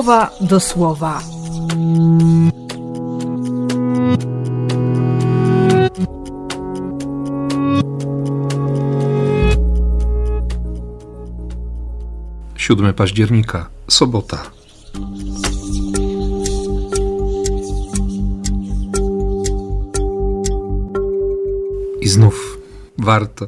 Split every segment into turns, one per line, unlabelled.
słowa do słowa.
Siódmy października, sobota. I znów warto,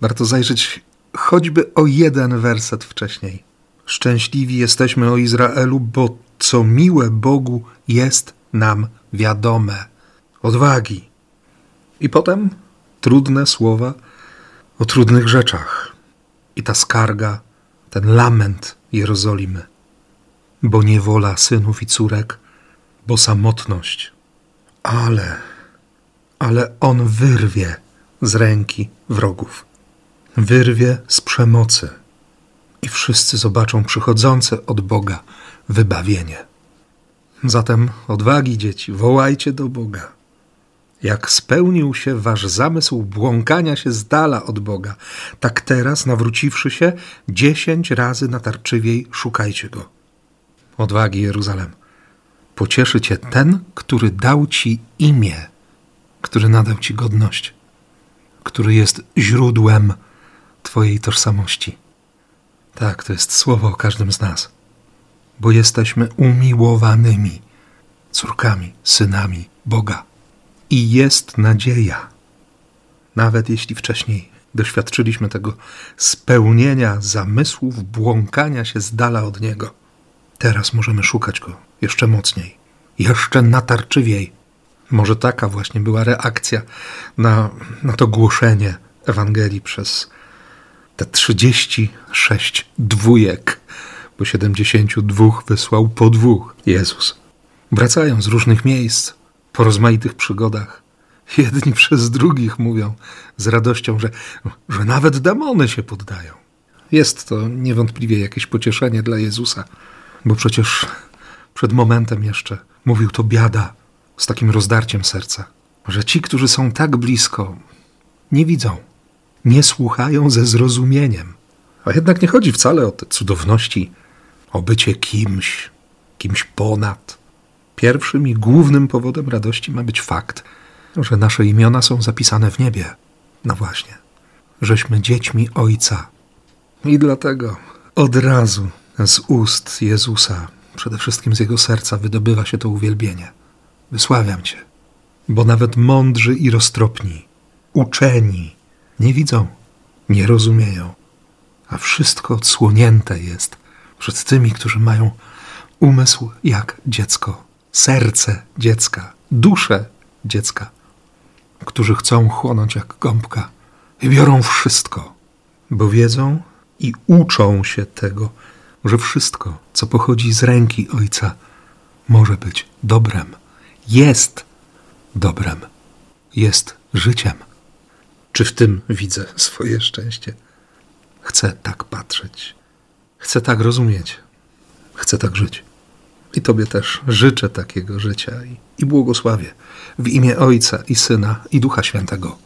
warto zajrzeć choćby o jeden werset wcześniej. Szczęśliwi jesteśmy o Izraelu, bo co miłe Bogu jest nam wiadome. Odwagi. I potem trudne słowa o trudnych rzeczach. I ta skarga, ten lament Jerozolimy. Bo niewola synów i córek, bo samotność. Ale, ale on wyrwie z ręki wrogów. Wyrwie z przemocy i wszyscy zobaczą przychodzące od Boga wybawienie. Zatem odwagi, dzieci, wołajcie do Boga. Jak spełnił się wasz zamysł błąkania się z dala od Boga, tak teraz, nawróciwszy się, dziesięć razy natarczywiej szukajcie Go. Odwagi, Jeruzalem. Pocieszy cię ten, który dał ci imię, który nadał ci godność, który jest źródłem twojej tożsamości. Tak, to jest słowo o każdym z nas, bo jesteśmy umiłowanymi córkami, synami Boga. I jest nadzieja. Nawet jeśli wcześniej doświadczyliśmy tego spełnienia zamysłów, błąkania się z dala od Niego, teraz możemy szukać Go jeszcze mocniej, jeszcze natarczywiej. Może taka właśnie była reakcja na, na to głoszenie Ewangelii przez te 36 dwójek, bo 72 wysłał po dwóch Jezus. Wracają z różnych miejsc, po rozmaitych przygodach. Jedni przez drugich mówią z radością, że, że nawet demony się poddają. Jest to niewątpliwie jakieś pocieszenie dla Jezusa, bo przecież przed momentem jeszcze mówił to biada z takim rozdarciem serca, że ci, którzy są tak blisko, nie widzą nie słuchają ze zrozumieniem. A jednak nie chodzi wcale o te cudowności, o bycie kimś, kimś ponad. Pierwszym i głównym powodem radości ma być fakt, że nasze imiona są zapisane w niebie. No właśnie, żeśmy dziećmi Ojca. I dlatego od razu z ust Jezusa, przede wszystkim z jego serca, wydobywa się to uwielbienie. Wysławiam Cię, bo nawet mądrzy i roztropni, uczeni, nie widzą, nie rozumieją, a wszystko odsłonięte jest przed tymi, którzy mają umysł jak dziecko, serce dziecka, duszę dziecka, którzy chcą chłonąć jak gąbka i biorą wszystko, bo wiedzą i uczą się tego, że wszystko, co pochodzi z ręki Ojca, może być dobrem, jest dobrem, jest życiem. Czy w tym widzę swoje szczęście? Chcę tak patrzeć, chcę tak rozumieć, chcę tak żyć. I Tobie też życzę takiego życia i, i błogosławię w imię Ojca i Syna i Ducha Świętego.